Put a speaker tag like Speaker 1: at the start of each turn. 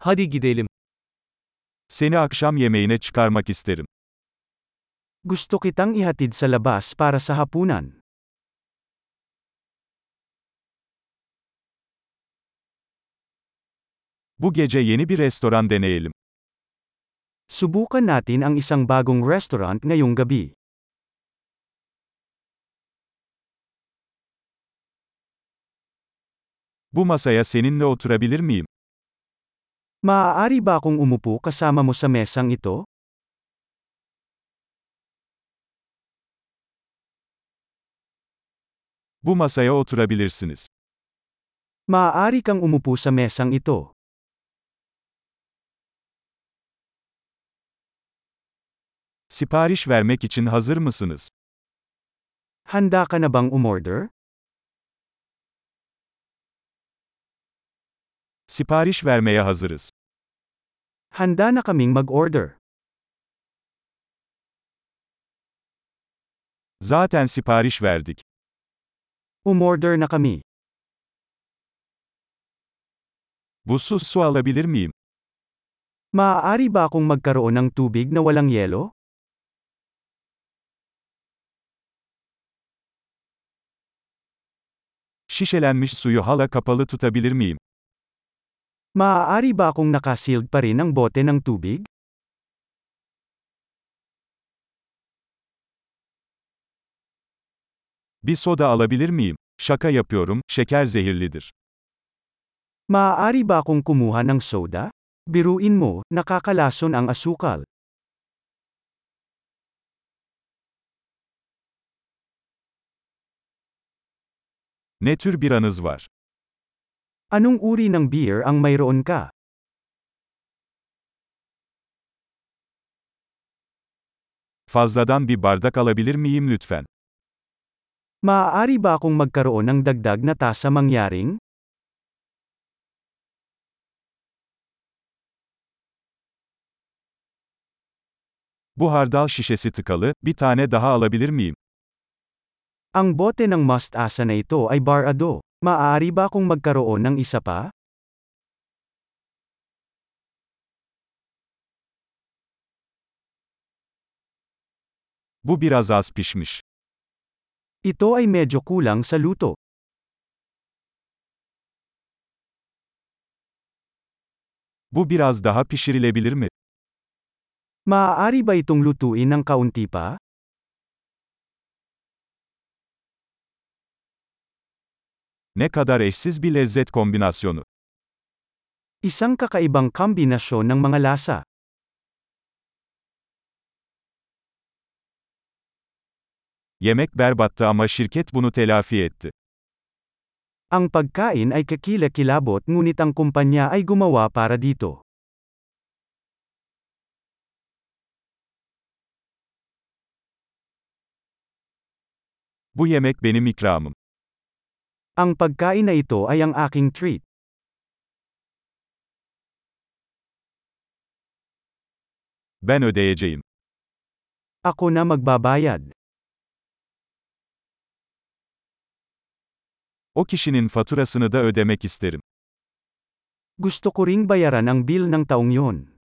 Speaker 1: Hadi gidelim.
Speaker 2: Seni akşam yemeğine çıkarmak isterim.
Speaker 3: Gusto kitang ihatid sa labas para sa hapunan.
Speaker 2: Bu gece yeni bir restoran deneyelim.
Speaker 3: Subukan natin ang isang bagong restaurant ngayong gabi.
Speaker 2: Bu masaya seninle oturabilir miyim?
Speaker 3: Maaari ba akong umupo kasama mo sa mesang ito?
Speaker 2: Bu masaya oturabilirsiniz.
Speaker 3: Maaari kang umupo sa mesang ito.
Speaker 2: Sipariş vermek için hazır mısınız?
Speaker 3: Handa ka na bang umorder?
Speaker 2: Sipariş vermeye hazırız.
Speaker 3: Handa na kaming mag-order.
Speaker 2: Zaten sipariş verdik.
Speaker 3: Umorder na kami.
Speaker 2: Buzsuz su alabilir miyim?
Speaker 3: Maaari ba akong magkaroon ng tubig na walang yelo?
Speaker 2: Şişelenmiş suyu hala kapalı tutabilir miyim?
Speaker 3: Maaari ba akong nakasealed pa rin ang bote ng tubig?
Speaker 2: Bir soda alabilir miyim? Şaka yapıyorum, şeker zehirlidir.
Speaker 3: Maaari ba akong kumuha ng soda? Biruin mo, nakakalason ang asukal.
Speaker 2: Ne tür biranız var?
Speaker 3: Anong uri ng beer ang mayroon ka?
Speaker 2: Fazladan bir bardak alabilir miyim lütfen?
Speaker 3: Maaari ba akong magkaroon ng dagdag na tasa mangyaring?
Speaker 2: Bu hardal şişesi tıkalı, bir tane daha alabilir miyim?
Speaker 3: Ang bote ng mustasa na ito ay barado. Maaari ba akong magkaroon ng isa pa?
Speaker 2: Bu biraz az pişmiş.
Speaker 3: Ito ay medyo kulang sa luto.
Speaker 2: Bu biraz daha pişirilebilir mi?
Speaker 3: Maaari ba itong lutuin ng kaunti pa?
Speaker 2: Ne kadar eşsiz bir lezzet kombinasyonu.
Speaker 3: Isang kakaibang kombinasyon ng mga lasa.
Speaker 2: Yemek berbattı ama şirket bunu telafi etti.
Speaker 3: Ang pagkain ay kakilakilabot ngunit ang kumpanya ay gumawa para dito.
Speaker 2: Bu yemek benim ikramım.
Speaker 3: Ang pagkain na ito ay ang aking treat.
Speaker 2: Ben ödeyeceğim.
Speaker 3: Ako na magbabayad.
Speaker 2: O kişinin faturasını da ödemek isterim.
Speaker 3: Gusto ko ring bayaran ang bill ng taong yon.